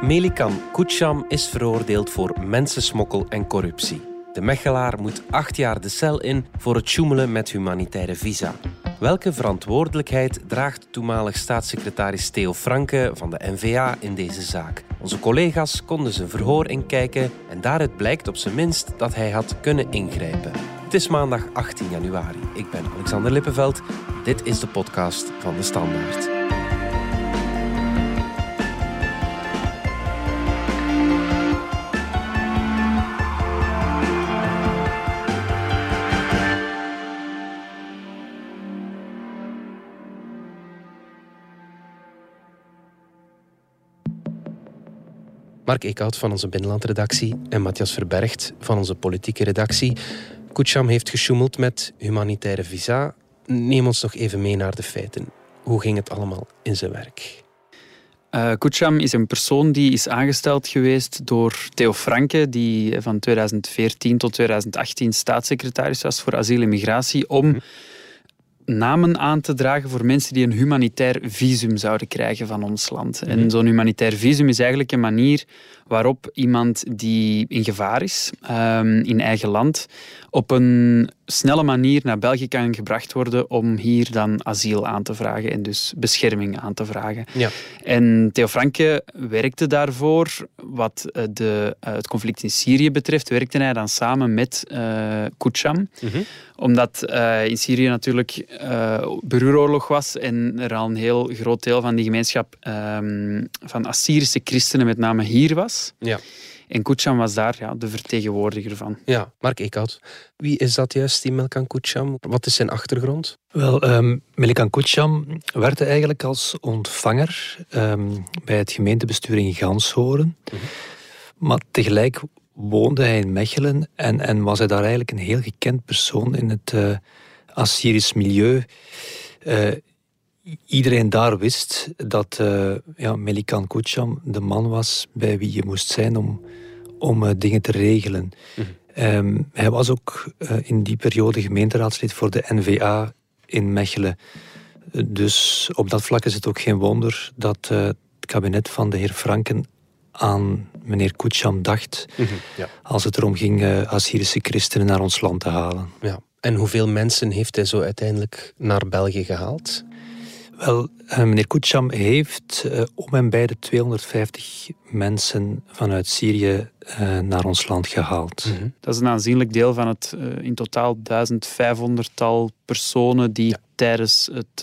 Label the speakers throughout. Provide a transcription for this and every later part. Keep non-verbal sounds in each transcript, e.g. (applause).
Speaker 1: Melikan Kucham is veroordeeld voor mensensmokkel en corruptie. De Mechelaar moet acht jaar de cel in voor het sjoemelen met humanitaire visa. Welke verantwoordelijkheid draagt toenmalig staatssecretaris Theo Franke van de NVA in deze zaak? Onze collega's konden zijn verhoor inkijken en daaruit blijkt op zijn minst dat hij had kunnen ingrijpen. Het is maandag 18 januari. Ik ben Alexander Lippenveld. Dit is de podcast van de Standaard. Mark Eekhout van onze binnenlandredactie en Matthias Verbergt van onze politieke redactie. Kucham heeft gesjoemeld met humanitaire visa. Neem ons nog even mee naar de feiten. Hoe ging het allemaal in zijn werk?
Speaker 2: Uh, is een persoon die is aangesteld geweest door Theo Franke, die van 2014 tot 2018 staatssecretaris was voor asiel en migratie, om mhm. Namen aan te dragen voor mensen die een humanitair visum zouden krijgen van ons land. En mhm. zo'n humanitair visum is eigenlijk een manier waarop iemand die in gevaar is um, in eigen land op een snelle manier naar België kan gebracht worden om hier dan asiel aan te vragen en dus bescherming aan te vragen. Ja. En Theo Franke werkte daarvoor, wat eh, de, uh, het conflict in Syrië betreft, werkte hij dan samen met uh. Omdat uh, in Syrië natuurlijk burgeroorlog was en er al een heel groot deel van die gemeenschap um, van Assyrische christenen met name hier was. Ja. En Kucham was daar ja, de vertegenwoordiger van.
Speaker 1: Ja, Mark Eekhout. Wie is dat juist, die Melkan Kucham? Wat is zijn achtergrond?
Speaker 3: Wel, um, Melkan Kucham werkte eigenlijk als ontvanger um, bij het gemeentebestuur in Ganshoren. Mhm. Maar tegelijk woonde hij in Mechelen en, en was hij daar eigenlijk een heel gekend persoon in het uh, Assyrisch milieu. Uh, iedereen daar wist dat uh, ja, Melikan Kucham de man was bij wie je moest zijn om, om uh, dingen te regelen. Mhm. um, hij was ook uh, in die periode gemeenteraadslid voor de NVA in Mechelen. Dus op dat vlak is het ook geen wonder dat het kabinet van de heer Franken aan meneer Kucham dacht mm -hmm, ja. als het erom ging Assyrische christenen naar ons land te halen.
Speaker 1: Ja. En hoeveel mensen heeft hij zo uiteindelijk naar België gehaald?
Speaker 3: Wel, uh, meneer Kucham heeft uh, om en bij de 250 mensen vanuit Syrië uh, naar ons land gehaald. Mm
Speaker 2: -hmm. Dat is een aanzienlijk deel van het in totaal 1500-tal personen die ja. tijdens het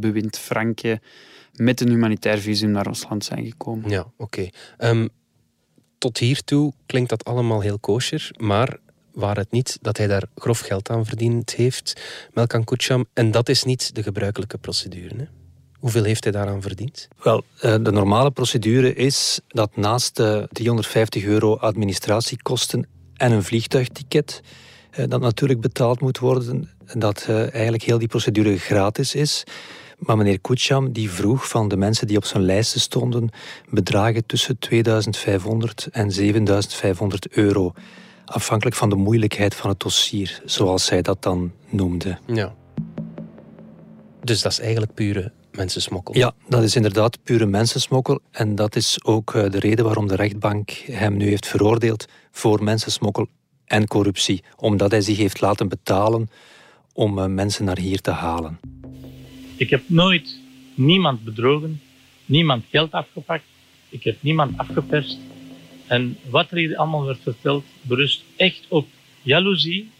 Speaker 2: bewind Franke met een humanitair visum naar ons land zijn gekomen.
Speaker 1: Ja, oké. Okay. Um, tot hiertoe klinkt dat allemaal heel kosher, maar waar het niet dat hij daar grof geld aan verdiend heeft, Melkan Kucham, en dat is niet de gebruikelijke procedure. Hè? Hoeveel heeft hij daaraan verdiend?
Speaker 3: Wel, eh, de normale procedure is dat naast de 350 euro administratiekosten en een vliegtuigticket, eh, dat natuurlijk betaald moet worden, dat eh, eigenlijk heel die procedure gratis is. Maar meneer Kucham die vroeg van de mensen die op zijn lijsten stonden bedragen tussen 2500 en 7500 euro. Afhankelijk van de moeilijkheid van het dossier, zoals zij dat dan noemde.
Speaker 1: Ja. Dus dat is eigenlijk pure mensensmokkel.
Speaker 3: Ja, dat is inderdaad pure mensensmokkel. En dat is ook eh, de reden waarom de rechtbank hem nu heeft veroordeeld voor mensensmokkel en corruptie. Omdat hij zich heeft laten betalen om eh, mensen naar hier te halen.
Speaker 4: Ik heb nooit niemand bedrogen, niemand geld afgepakt, ik heb niemand afgeperst. En wat er hier allemaal werd verteld, berust echt op jaloezie,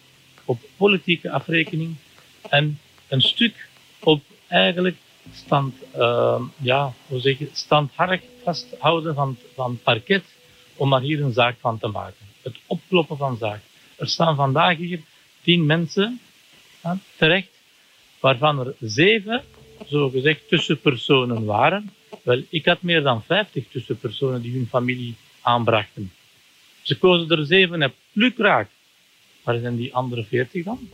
Speaker 4: op politieke afrekening en een stuk op eigenlijk stand, uh, ja, hoe zeg je, standhard vasthouden van, van parket om er hier een zaak van te maken. Het opkloppen van zaak. Er staan vandaag hier tien mensen terecht, waarvan er zeven, zogezegd, tussenpersonen waren. Wel, ik had meer dan vijftig tussenpersonen die hun familie aanbrachten. Ze kozen er zeven en plukraak. Waar zijn die andere veertig dan?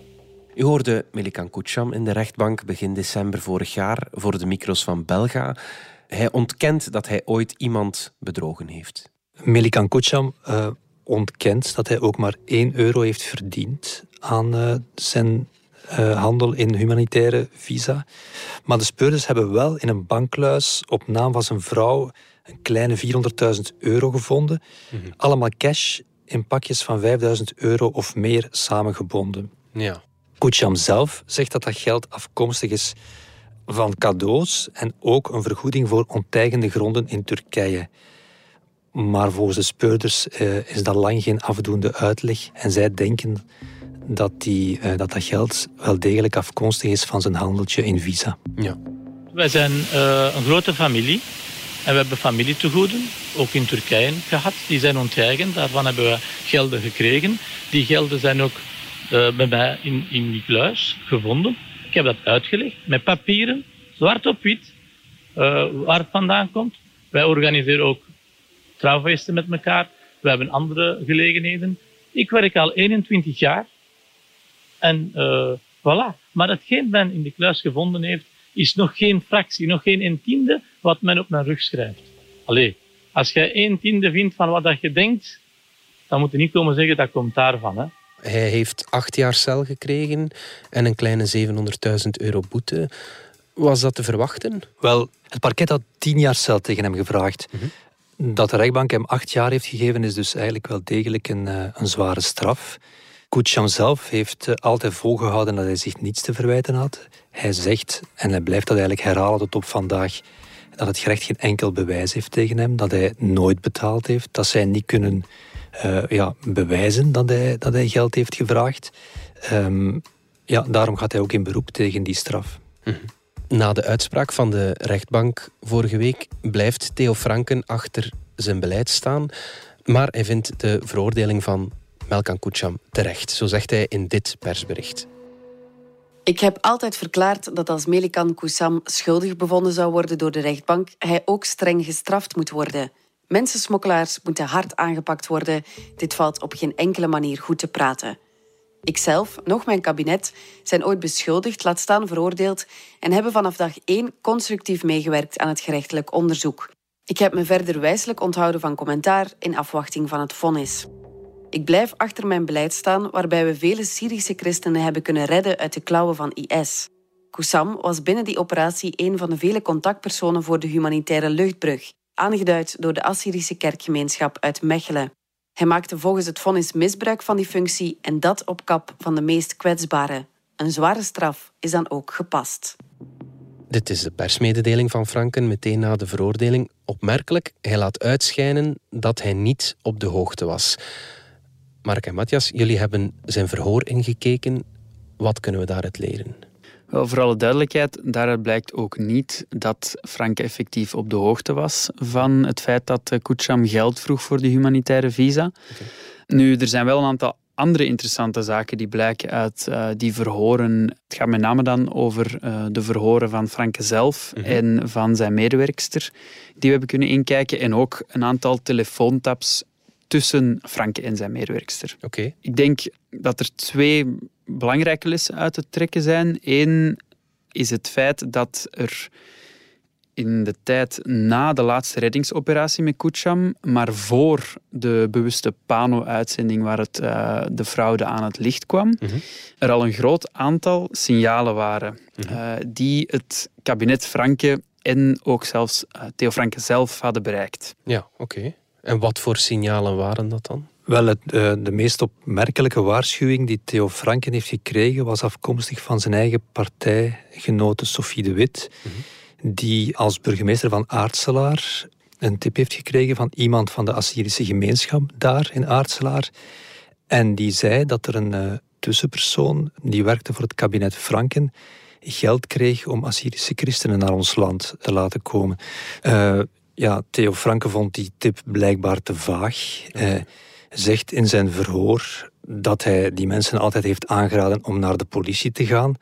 Speaker 1: U hoorde Melikan Kucham in de rechtbank begin december vorig jaar voor de micro's van Belga. Hij ontkent dat hij ooit iemand bedrogen heeft.
Speaker 3: Melikan Kucham uh, ontkent dat hij ook maar 1 euro heeft verdiend aan uh, zijn uh, handel in humanitaire visa. Maar de speurders hebben wel in een bankluis op naam van zijn vrouw een kleine 400.000 euro gevonden. Mhm. Allemaal cash in pakjes van 5000 euro of meer samengebonden.
Speaker 1: Ja.
Speaker 3: Kucham zelf zegt dat dat geld afkomstig is van cadeaus en ook een vergoeding voor onteigende gronden in Turkije. Maar volgens de speurders uh, is dat lang geen afdoende uitleg en zij denken dat, die, uh, dat dat geld wel degelijk afkomstig is van zijn handeltje in Visa.
Speaker 1: Ja.
Speaker 4: Wij zijn uh, een grote familie en we hebben familietegoeden, ook in Turkije gehad. Die zijn onteigend, daarvan hebben we gelden gekregen. Die gelden zijn ook bij mij in, in die kluis gevonden. Ik heb dat uitgelegd met papieren, zwart op wit, waar het vandaan komt. Wij organiseren ook trouwfeesten met elkaar. We hebben andere gelegenheden. Ik werk al 21 jaar. En uh, voilà. Maar hetgeen men in de kluis gevonden heeft, is nog geen fractie, nog geen een tiende wat men op mijn rug schrijft. Allee, als jij een tiende vindt van wat dat je denkt, dan moet je niet komen zeggen dat komt daarvan. Hè.
Speaker 1: Hij heeft acht jaar cel gekregen en een kleine 700.000 euro boete. Was dat te verwachten?
Speaker 3: Wel, het parket had tien jaar cel tegen hem gevraagd. Mhm. Dat de rechtbank hem acht jaar heeft gegeven is dus eigenlijk wel degelijk een, eh, een zware straf. Kucham zelf heeft eh, altijd volgehouden dat hij zich niets te verwijten had. Hij zegt, en hij blijft dat eigenlijk herhalen tot op vandaag, dat het gerecht geen enkel bewijs heeft tegen hem, dat hij nooit betaald heeft, dat zij niet kunnen uh, ja, bewijzen dat hij, dat hij geld heeft gevraagd. Um, ja, daarom gaat hij ook in beroep tegen die straf.
Speaker 1: Mhm. Na de uitspraak van de rechtbank vorige week blijft Theo Franken achter zijn beleid staan. Maar hij vindt de veroordeling van Melkan Kucham terecht. Zo zegt hij in dit persbericht.
Speaker 5: Ik heb altijd verklaard dat als Melikan Koussam schuldig bevonden zou worden door de rechtbank, hij ook streng gestraft moet worden. Mensensmokkelaars moeten hard aangepakt worden. Dit valt op geen enkele manier goed te praten. Ikzelf, nog mijn kabinet, zijn ooit beschuldigd, laat staan veroordeeld en hebben vanaf dag één constructief meegewerkt aan het gerechtelijk onderzoek. Ik heb me verder wijselijk onthouden van commentaar in afwachting van het vonnis. Ik blijf achter mijn beleid staan waarbij we vele Syrische christenen hebben kunnen redden uit de klauwen van IS. Koussam was binnen die operatie een van de vele contactpersonen voor de humanitaire luchtbrug, aangeduid door de Assyrische kerkgemeenschap uit Mechelen. Hij maakte volgens het vonnis misbruik van die functie en dat op kap van de meest kwetsbaren. Een zware straf is dan ook gepast.
Speaker 1: Dit is de persmededeling van Franken meteen na de veroordeling. Opmerkelijk, hij laat uitschijnen dat hij niet op de hoogte was. Mark en Matthias, jullie hebben zijn verhoor ingekeken. Wat kunnen we daaruit leren?
Speaker 2: Wel, voor alle duidelijkheid, daaruit blijkt ook niet dat Frank effectief op de hoogte was van het feit dat Kucham geld vroeg voor de humanitaire visa. Nu, er zijn wel een aantal andere interessante zaken die blijken uit uh, die verhoren. Het gaat met name dan over uh, de verhoren van Franke zelf mhm. en van zijn medewerkster, die we hebben kunnen inkijken. En ook een aantal telefoontaps tussen Franke en zijn medewerkster.
Speaker 1: Oké.
Speaker 2: Ik denk dat er twee belangrijke lessen uit te trekken zijn. Eén is het feit dat er in de tijd na de laatste reddingsoperatie met Kucham, maar voor de bewuste Pano-uitzending waar het, uh, de fraude aan het licht kwam, mhm. er al een groot aantal signalen waren mhm. uh, die het kabinet Franke en ook zelfs uh, Theo Franke zelf hadden bereikt.
Speaker 1: Ja, oké. En wat voor signalen waren dat dan?
Speaker 3: Wel, het, uh, de meest opmerkelijke waarschuwing die Theo Franken heeft gekregen was afkomstig van zijn eigen partijgenote Sophie de Wit, mhm. die als burgemeester van Aartselaar een tip heeft gekregen van iemand van de Assyrische gemeenschap daar in Aartselaar. En die zei dat er een uh, tussenpersoon die werkte voor het kabinet Franken geld kreeg om Assyrische christenen naar ons land te laten komen. Uh, ja, Theo Franke vond die tip blijkbaar te vaag. Hij zegt in zijn verhoor dat hij die mensen altijd heeft aangeraden om naar de politie te gaan.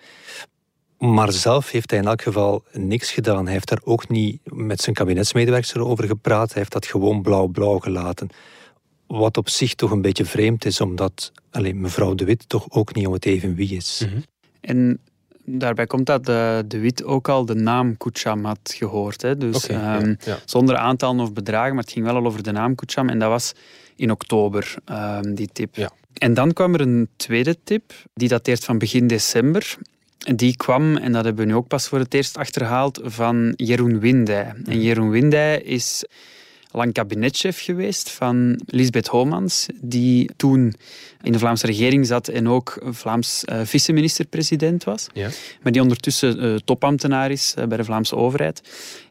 Speaker 3: Maar zelf heeft hij in elk geval niks gedaan. Hij heeft daar ook niet met zijn kabinetsmedewerker over gepraat. Hij heeft dat gewoon blauw-blauw gelaten. Wat op zich toch een beetje vreemd is, omdat alleen mevrouw De Wit toch ook niet om het even wie is.
Speaker 2: Mhm. En daarbij komt dat de, de Wit ook al de naam Kucham had gehoord. Hè. Dus ehm, zonder aantallen of bedragen, maar het ging wel al over de naam Kucham. En dat was in oktober, ehm, die tip.
Speaker 1: Ja.
Speaker 2: En dan kwam er een tweede tip, die dateert van begin december. Die kwam, en dat hebben we nu ook pas voor het eerst achterhaald, van Jeroen Windij. En Jeroen Windij is lang kabinetchef geweest van Lisbeth Homans, die toen in de Vlaamse regering zat en ook Vlaams uh, vice-minister-president was. Ja. Maar die ondertussen uh, topambtenaar is uh, bij de Vlaamse overheid.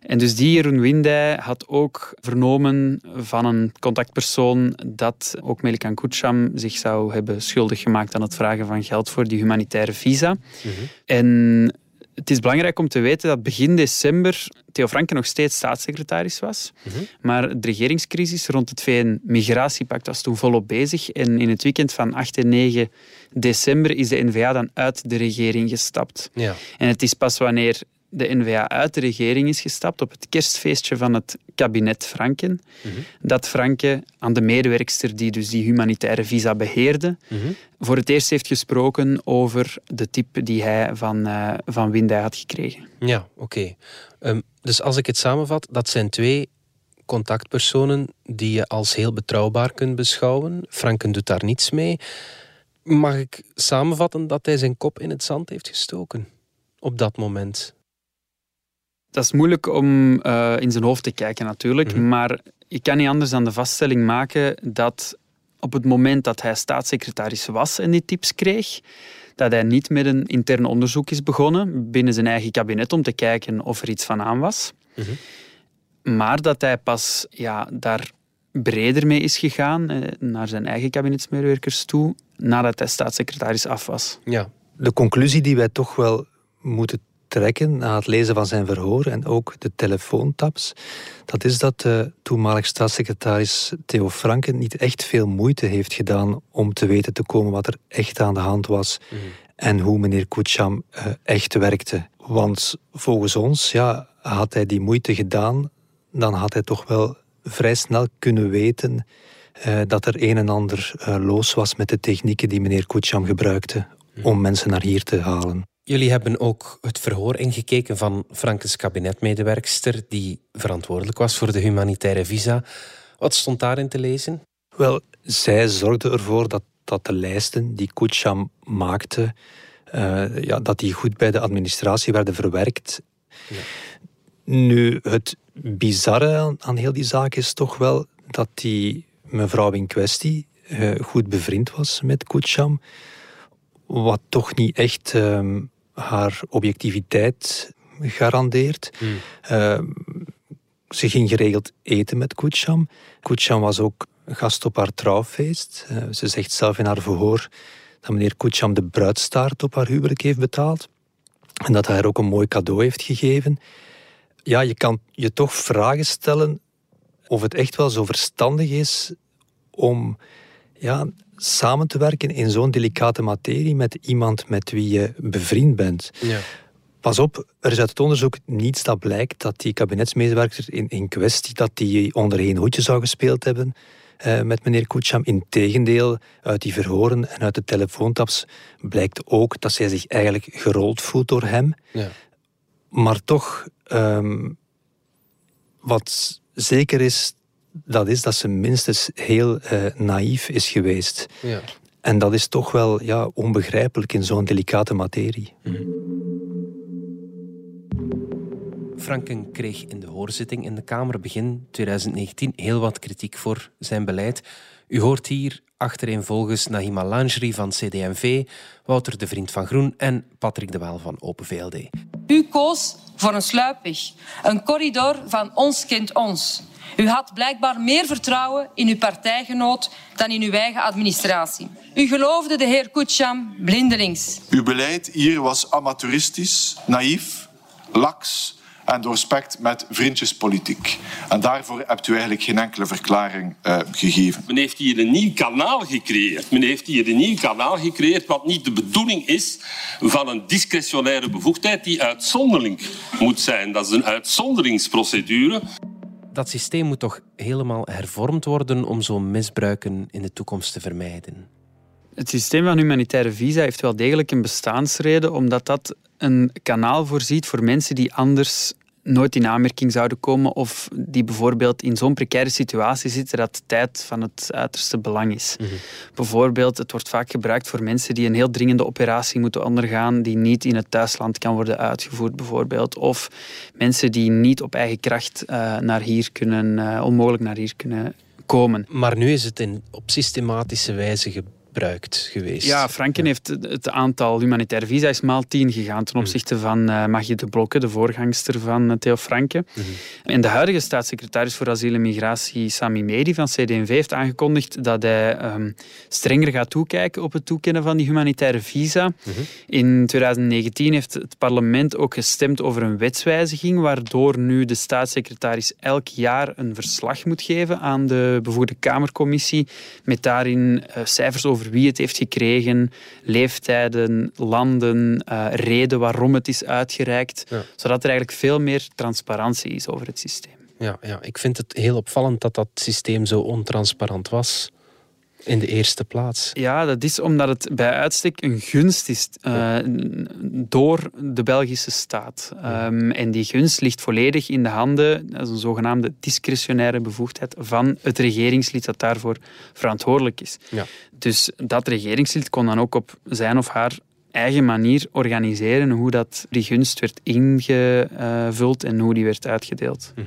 Speaker 2: En dus die Jeroen Windij had ook vernomen van een contactpersoon dat ook Melikan Kutscham zich zou hebben schuldig gemaakt aan het vragen van geld voor die humanitaire visa. Mm En het is belangrijk om te weten dat begin december Theo Franke nog steeds staatssecretaris was. Mhm. Maar de regeringscrisis rond het VN-migratiepact was toen volop bezig. En in het weekend van 8 en 9 december is de NVA dan uit de regering gestapt. Ja. En het is pas wanneer de NVA uit de regering is gestapt op het kerstfeestje van het kabinet Franken, mhm. dat Franke aan de medewerkster die dus die humanitaire visa beheerde, mhm. voor het eerst heeft gesproken over de tip die hij van, uh, van Windij had gekregen.
Speaker 1: Ja, oké. Ehm, dus als ik het samenvat, dat zijn twee contactpersonen die je als heel betrouwbaar kunt beschouwen. Franken doet daar niets mee. Mag ik samenvatten dat hij zijn kop in het zand heeft gestoken op dat moment?
Speaker 2: Dat is moeilijk om uh, in zijn hoofd te kijken natuurlijk, mhm. maar ik kan niet anders dan de vaststelling maken dat op het moment dat hij staatssecretaris was en die tips kreeg, dat hij niet met een intern onderzoek is begonnen binnen zijn eigen kabinet om te kijken of er iets van aan was. Mhm. Maar dat hij pas ja, daar breder mee is gegaan, eh, naar zijn eigen kabinetsmedewerkers toe, nadat hij staatssecretaris af was.
Speaker 3: Ja. De conclusie die wij toch wel moeten trekken na het lezen van zijn verhoor en ook de telefoontaps, dat is dat de toenmalig staatssecretaris Theo Franken niet echt veel moeite heeft gedaan om te weten te komen wat er echt aan de hand was mhm. en hoe meneer Kucham uh, echt werkte. Want volgens ons, ja, had hij die moeite gedaan, dan had hij toch wel vrij snel kunnen weten uh, dat er een en ander uh, los was met de technieken die meneer Kucham gebruikte mhm. om mensen naar hier te halen.
Speaker 1: Jullie hebben ook het verhoor ingekeken van Frankens kabinetmedewerkster die verantwoordelijk was voor de humanitaire visa. Wat stond daarin te lezen?
Speaker 3: Wel, zij zorgde ervoor dat, dat de lijsten die Kucham maakte, uh, ja, dat die goed bij de administratie werden verwerkt. Ja. Nu, het bizarre aan, heel die zaak is toch wel dat die mevrouw in kwestie uh, goed bevriend was met Kucham. Wat toch niet echt uh, haar objectiviteit garandeert. Hmm. Ehm, ze ging geregeld eten met Kucham. Kucham was ook gast op haar trouwfeest. Uh, ze zegt zelf in haar verhoor dat meneer Kucham de bruidstaart op haar huwelijk heeft betaald. En dat hij haar ook een mooi cadeau heeft gegeven. Ja, je kan je toch vragen stellen of het echt wel zo verstandig is om ja, samen te werken in zo'n delicate materie met iemand met wie je bevriend bent. Ja. Pas op, er is uit het onderzoek niets dat blijkt dat die kabinetsmedewerker in, in kwestie dat die onder één hoedje zou gespeeld hebben eh, met meneer Kucham. Integendeel, uit die verhoren en uit de telefoontaps blijkt ook dat zij zich eigenlijk gerold voelt door hem. Ja. Maar toch, ehm, wat zeker is, dat is dat ze minstens heel uh, naïef is geweest. Ja. En dat is toch wel ja, onbegrijpelijk in zo'n delicate materie.
Speaker 1: Franken kreeg in de hoorzitting in de Kamer begin 2019 heel wat kritiek voor zijn beleid. U hoort hier achtereenvolgens Nahima Langery van CD&V, Wouter de Vriend van Groen en Patrick de Waal van Open VLD.
Speaker 6: U koos voor een sluipweg, een corridor van ons kent ons. U had blijkbaar meer vertrouwen in uw partijgenoot dan in uw eigen administratie. U geloofde de heer Kutscham blindelings.
Speaker 7: Uw beleid hier was amateuristisch, naïef, laks en doorspekt met vriendjespolitiek. En daarvoor hebt u eigenlijk geen enkele verklaring uh, gegeven.
Speaker 8: Men heeft hier een nieuw kanaal gecreëerd. Men heeft hier een nieuw kanaal gecreëerd wat niet de bedoeling is van een discretionaire bevoegdheid die uitzonderlijk moet zijn. Dat is een uitzonderingsprocedure
Speaker 1: dat systeem moet toch helemaal hervormd worden om zo'n misbruiken in de toekomst te vermijden?
Speaker 2: Het systeem van humanitaire visa heeft wel degelijk een bestaansreden, omdat dat een kanaal voorziet voor mensen die anders nooit in aanmerking zouden komen of die bijvoorbeeld in zo'n precaire situatie zitten dat tijd van het uiterste belang is. Mhm. Bijvoorbeeld, het wordt vaak gebruikt voor mensen die een heel dringende operatie moeten ondergaan die niet in het thuisland kan worden uitgevoerd bijvoorbeeld. Of mensen die niet op eigen kracht uh, naar hier kunnen, uh, onmogelijk naar hier kunnen komen.
Speaker 1: Maar nu is het in, op systematische wijze geweest.
Speaker 2: Ja, Franken heeft het aantal humanitaire visa is maal 10 gegaan ten mhm. opzichte van uh, Magie de Blokke, de voorgangster van uh, Theo Franken. Mm En de huidige staatssecretaris voor asiel en migratie, Sami Medi van CD&V, heeft aangekondigd dat hij um, strenger gaat toekijken op het toekennen van die humanitaire visa. Mhm. In 2019 heeft het parlement ook gestemd over een wetswijziging, waardoor nu de staatssecretaris elk jaar een verslag moet geven aan de bevoegde Kamercommissie, met daarin uh, cijfers over wie het heeft gekregen, leeftijden, landen, uh, reden waarom het is uitgereikt, zodat er eigenlijk veel meer transparantie is over het systeem.
Speaker 1: Ja, ja, ik vind het heel opvallend dat dat systeem zo ontransparant was in de eerste plaats?
Speaker 2: Ja, dat is omdat het bij uitstek een gunst is uh, door de Belgische staat. Um, en die gunst ligt volledig in de handen, dat is een zogenaamde discretionaire bevoegdheid, van het regeringslid dat daarvoor verantwoordelijk is. Ja. Dus dat regeringslid kon dan ook op zijn of haar eigen manier organiseren hoe dat die gunst werd ingevuld en hoe die werd uitgedeeld. Mm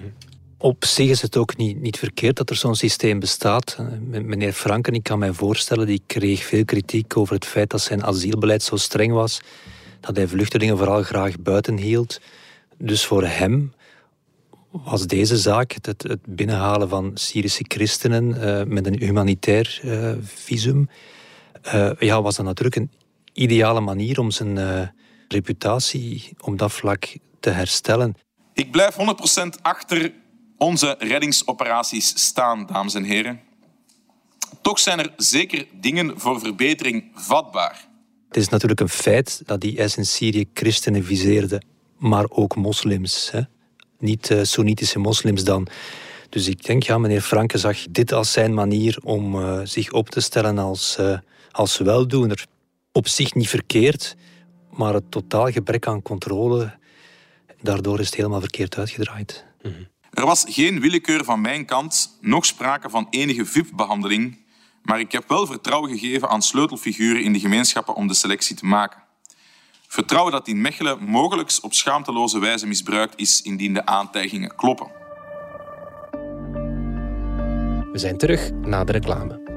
Speaker 3: op zich is het ook niet, niet verkeerd dat er zo'n systeem bestaat. Meneer Franken, ik kan mij voorstellen, die kreeg veel kritiek over het feit dat zijn asielbeleid zo streng was, dat hij vluchtelingen vooral graag buiten hield. Dus voor hem was deze zaak, het, het binnenhalen van Syrische christenen uh, met een humanitair uh, visum, ja, was dat natuurlijk een ideale manier om zijn reputatie op dat vlak te herstellen.
Speaker 9: Ik blijf 100% achter onze reddingsoperaties staan, dames en heren. Toch zijn er zeker dingen voor verbetering vatbaar.
Speaker 3: Het is natuurlijk een feit dat die IS in Syrië christenen viseerde, maar ook moslims. Hè? Niet uh, Soenitische moslims dan. Dus ik denk, ja, meneer Franke zag dit als zijn manier om uh, zich op te stellen als, uh, als weldoener. Op zich niet verkeerd, maar het totaal gebrek aan controle, daardoor is het helemaal verkeerd uitgedraaid. Mm -hmm.
Speaker 9: Er was geen willekeur van mijn kant, nog sprake van enige VIP-behandeling, maar ik heb wel vertrouwen gegeven aan sleutelfiguren in de gemeenschappen om de selectie te maken. Vertrouwen dat in Mechelen mogelijk op schaamteloze wijze misbruikt is indien de aantijgingen kloppen.
Speaker 1: We zijn terug na de reclame.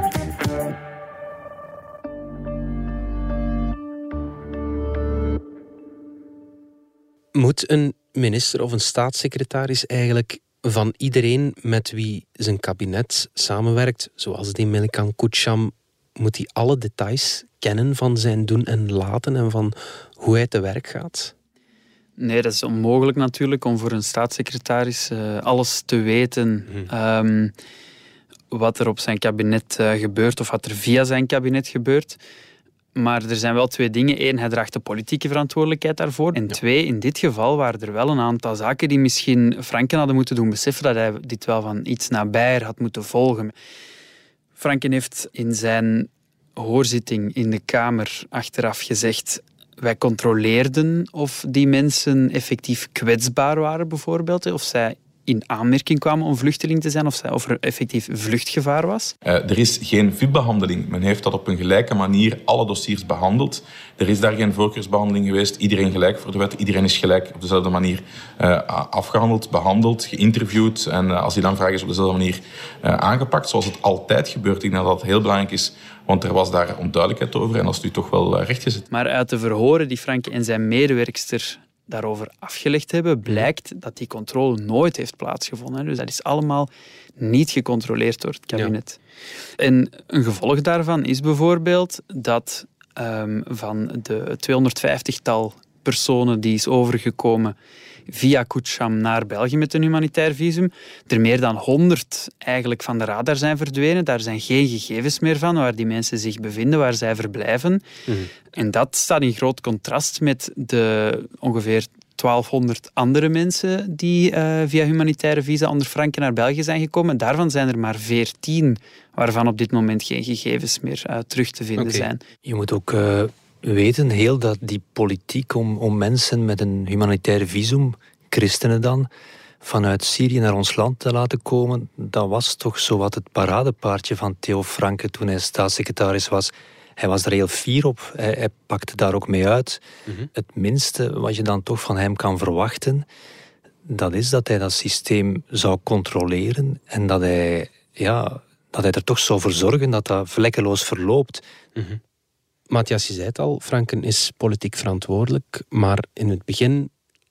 Speaker 1: Moet een minister of een staatssecretaris eigenlijk van iedereen met wie zijn kabinet samenwerkt, zoals die Melkan Kucham, moet hij alle details kennen van zijn doen en laten en van hoe hij te werk gaat?
Speaker 2: Nee, dat is onmogelijk natuurlijk om voor een staatssecretaris uh, alles te weten. Um, wat er op zijn kabinet uh, gebeurt of wat er via zijn kabinet gebeurt. Maar er zijn wel twee dingen. Eén, hij draagt de politieke verantwoordelijkheid daarvoor. En twee, in dit geval waren er wel een aantal zaken die misschien Franken hadden moeten doen beseffen dat hij dit wel van iets nabijer had moeten volgen. Franken heeft in zijn hoorzitting in de Kamer achteraf gezegd wij controleerden of die mensen effectief kwetsbaar waren, bijvoorbeeld. Of zij in aanmerking kwamen om vluchteling te zijn of, of er effectief vluchtgevaar was?
Speaker 9: Uh, er is geen VIP-behandeling. Men heeft dat op een gelijke manier alle dossiers behandeld. Er is daar geen voorkeursbehandeling geweest. Iedereen gelijk voor de wet. Iedereen is gelijk op dezelfde manier uh, afgehandeld, behandeld, geïnterviewd. En uh, als die dan vraag is op dezelfde manier aangepakt, zoals het altijd gebeurt. Ik denk dat dat heel belangrijk is want er was daar onduidelijkheid over en dat is nu toch wel rechtgezet.
Speaker 2: Maar uit de verhoren die Frank en zijn medewerkster daarover afgelegd hebben, blijkt dat die controle nooit heeft plaatsgevonden. Dus dat is allemaal niet gecontroleerd door het kabinet. En een gevolg daarvan is bijvoorbeeld dat um, van de 250-tal personen die is overgekomen via Kucham naar België met een humanitair visum. Er meer dan 100 eigenlijk van de radar zijn verdwenen. Daar zijn geen gegevens meer van waar die mensen zich bevinden, waar zij verblijven. Mhm. En dat staat in groot contrast met de ongeveer 1200 andere mensen die uh, via humanitaire visa onder Franken naar België zijn gekomen. Daarvan zijn er maar 14 waarvan op dit moment geen gegevens meer uh, terug te vinden zijn.
Speaker 3: Je moet ook uh, weten, heel dat die politiek om, om mensen met een humanitair visum, christenen dan, vanuit Syrië naar ons land te laten komen, dat was toch zo wat het paradepaardje van Theo Franke toen hij staatssecretaris was. Hij was er heel fier op. Hij, pakte daar ook mee uit. Mhm. Het minste wat je dan toch van hem kan verwachten, dat is dat hij dat systeem zou controleren en dat hij, ja, dat hij er toch zou voor zorgen dat dat vlekkeloos verloopt.
Speaker 1: Mm Matthias, je zei het al, Franken is politiek verantwoordelijk, maar in het begin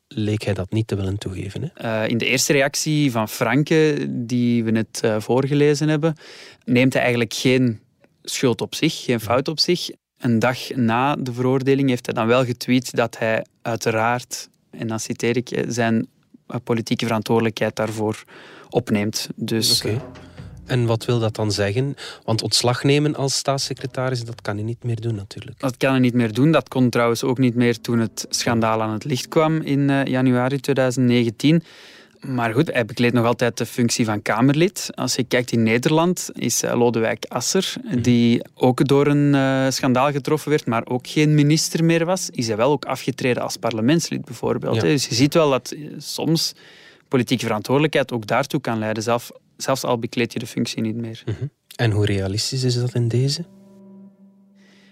Speaker 1: leek hij dat niet te willen toegeven. Hè?
Speaker 2: Uh, in de eerste reactie van Franke, die we net uh, voorgelezen hebben, neemt hij eigenlijk geen schuld op zich, geen fout op zich. Een dag na de veroordeling heeft hij dan wel getweet dat hij uiteraard, en dan citeer ik, zijn politieke verantwoordelijkheid daarvoor opneemt. Dus,
Speaker 1: okay. En wat wil dat dan zeggen? Want ontslag nemen als staatssecretaris, dat kan hij niet meer doen natuurlijk.
Speaker 2: Dat kan hij niet meer doen. Dat kon trouwens ook niet meer toen het schandaal aan het licht kwam in eh, januari 2019. Maar goed, hij bekleedt nog altijd de functie van Kamerlid. Als je kijkt in Nederland, is eh, Lodewijk Asser, mhm. die ook door een uh, schandaal getroffen werd, maar ook geen minister meer was, is hij wel ook afgetreden als parlementslid bijvoorbeeld. Dus je ziet wel dat soms politieke verantwoordelijkheid ook daartoe kan leiden. Zelf zelfs al bekleed je de functie niet meer. Mhm.
Speaker 1: En hoe realistisch is dat in deze?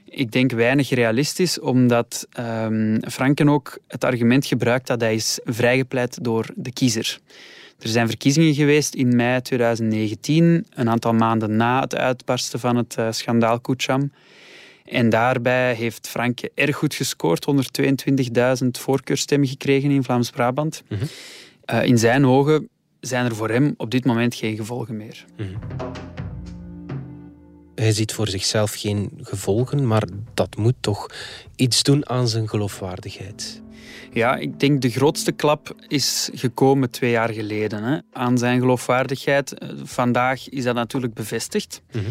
Speaker 2: Ik denk weinig realistisch, omdat um, Franken ook het argument gebruikt dat hij is vrijgepleit door de kiezer. Er zijn verkiezingen geweest in mei 2019, een aantal maanden na het uitbarsten van het uh, schandaal Kucham. En daarbij heeft Franke erg goed gescoord, 122.000 voorkeurstemmen gekregen in Vlaams-Brabant. Mhm. uh, in zijn ogen zijn er voor hem op dit moment geen gevolgen meer. Mhm.
Speaker 1: Hij ziet voor zichzelf geen gevolgen, maar dat moet toch iets doen aan zijn geloofwaardigheid.
Speaker 2: Ja, ik denk de grootste klap is gekomen twee jaar geleden hè, aan zijn geloofwaardigheid. Eh, vandaag is dat natuurlijk bevestigd. Mm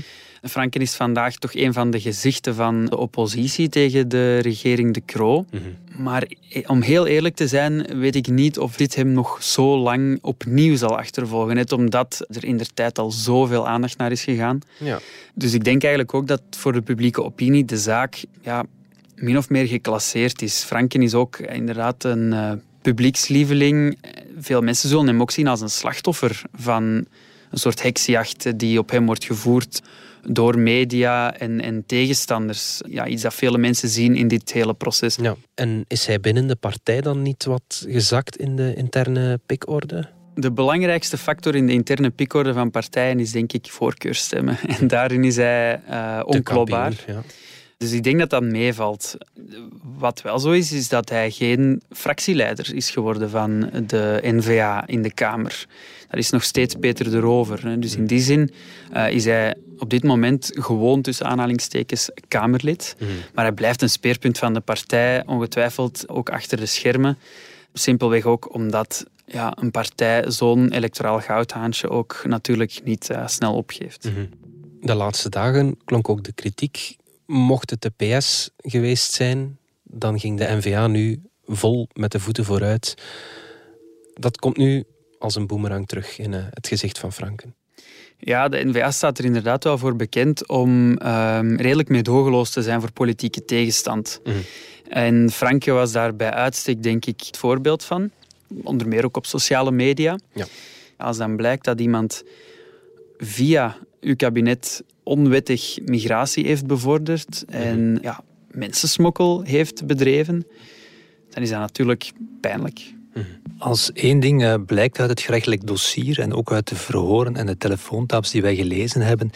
Speaker 2: Franken is vandaag toch een van de gezichten van de oppositie tegen de regering De Croo. Mhm. Maar eh, om heel eerlijk te zijn, weet ik niet of dit hem nog zo lang opnieuw zal achtervolgen. Net omdat er in der tijd al zoveel aandacht naar is gegaan. Ja. Dus ik denk eigenlijk ook dat voor de publieke opinie de zaak ja, min of meer geclasseerd is. Franken is ook inderdaad een uh, publiekslieveling. Veel mensen zullen hem ook zien als een slachtoffer van een soort heksjacht die op hem wordt gevoerd door media en, en tegenstanders. Ja, iets dat vele mensen zien in dit hele proces.
Speaker 1: Ja. En is hij binnen de partij dan niet wat gezakt in de interne pikorde?
Speaker 2: De belangrijkste factor in de interne pikorde van partijen is denk ik voorkeurstemmen. (laughs) En daarin is hij uh, onkloopbaar. Ja. Dus ik denk dat dat meevalt. Wat wel zo is, is dat hij geen fractieleider is geworden van de NVA in de Kamer. Dat is nog steeds Peter de Rover. Dus in die zin uh, is hij op dit moment gewoon tussen aanhalingstekens Kamerlid. Mhm. Maar hij blijft een speerpunt van de partij, ongetwijfeld ook achter de schermen. Simpelweg ook omdat ja, een partij zo'n electoraal goudhaantje ook natuurlijk niet uh, snel opgeeft. Mhm.
Speaker 1: De laatste dagen klonk ook de kritiek Mocht het de PS geweest zijn, dan ging de NVA nu vol met de voeten vooruit. Dat komt nu als een boemerang terug in eh, het gezicht van Franken.
Speaker 2: Ja, de NVA staat er inderdaad wel voor bekend om um, redelijk meedogenloos te zijn voor politieke tegenstand. Mhm. En Franke was daar bij uitstek, denk ik, het voorbeeld van. Onder meer ook op sociale media. Ja. Als dan blijkt dat iemand via uw kabinet onwettig migratie heeft bevorderd en mhm. ja, mensensmokkel heeft bedreven, dan is dat natuurlijk pijnlijk.
Speaker 3: Mhm. Als één ding uh, blijkt uit het gerechtelijk dossier en ook uit de verhoren en de telefoontaps die wij gelezen hebben,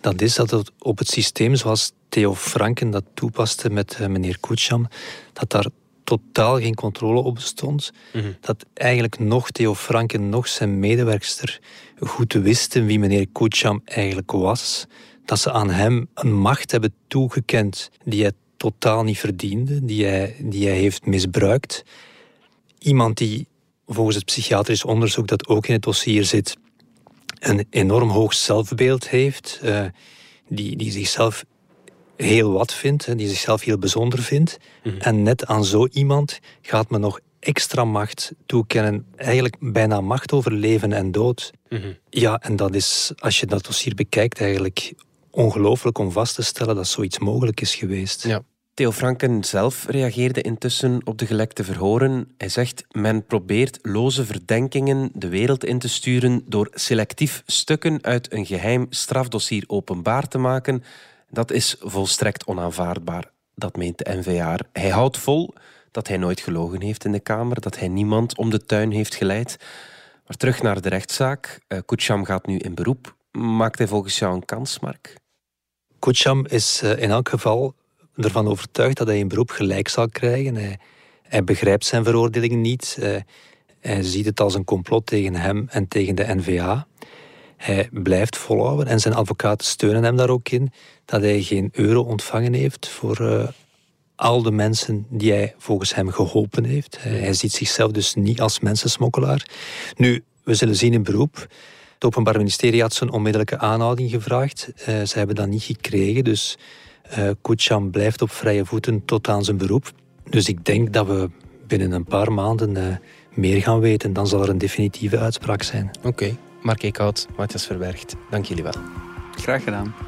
Speaker 3: dat is dat het op het systeem zoals Theo Franken dat toepaste met uh, meneer Kucham, dat daar totaal geen controle op bestond.
Speaker 1: Mhm.
Speaker 3: Dat eigenlijk nog Theo Franken, nog zijn medewerkster goed wisten wie meneer Kucham eigenlijk was. Dat ze aan hem een macht hebben toegekend die hij totaal niet verdiende, die hij, die hij heeft misbruikt. Iemand die volgens het psychiatrisch onderzoek dat ook in het dossier zit, een enorm hoog zelfbeeld heeft, eh, die, die zichzelf heel wat vindt, hè, die zichzelf heel bijzonder vindt. En net aan zo iemand gaat men nog extra macht toekennen, eigenlijk bijna macht over leven en dood. Ja, en dat is, als je dat dossier bekijkt, eigenlijk ongelooflijk om vast te stellen dat zoiets mogelijk is geweest.
Speaker 1: Ja. Theo Franken zelf reageerde intussen op de gelekte verhoren. Hij zegt: Men probeert loze verdenkingen de wereld in te sturen door selectief stukken uit een geheim strafdossier openbaar te maken. Dat is volstrekt onaanvaardbaar. Dat meent de NVA. Hij houdt vol dat hij nooit gelogen heeft in de Kamer, dat hij niemand om de tuin heeft geleid. Maar terug naar de rechtszaak. Uh, Kucham gaat nu in beroep. Maakt hij volgens jou een kans, Mark?
Speaker 3: Kucham is uh, in elk geval ervan overtuigd dat hij in beroep gelijk zal krijgen. Hij, hij begrijpt zijn veroordeling niet. Uh, hij ziet het als een complot tegen hem en tegen de NVA. Hij blijft volhouden en zijn advocaten steunen hem daar ook in dat hij geen euro ontvangen heeft voor uh, al de mensen die hij volgens hem geholpen heeft. Hij, hij ziet zichzelf dus niet als mensensmokkelaar. Nu, we zullen zien in beroep. Het Openbaar Ministerie had zijn onmiddellijke aanhouding gevraagd. Uh, ze hebben dat niet gekregen, dus uh, Kucham blijft op vrije voeten tot aan zijn beroep. Dus ik denk dat we binnen een paar maanden uh, meer gaan weten. Dan zal er een definitieve uitspraak zijn.
Speaker 1: Oké. Okay. Mark Eekhout, Matthias Verwerkt, dank jullie wel.
Speaker 2: Graag gedaan.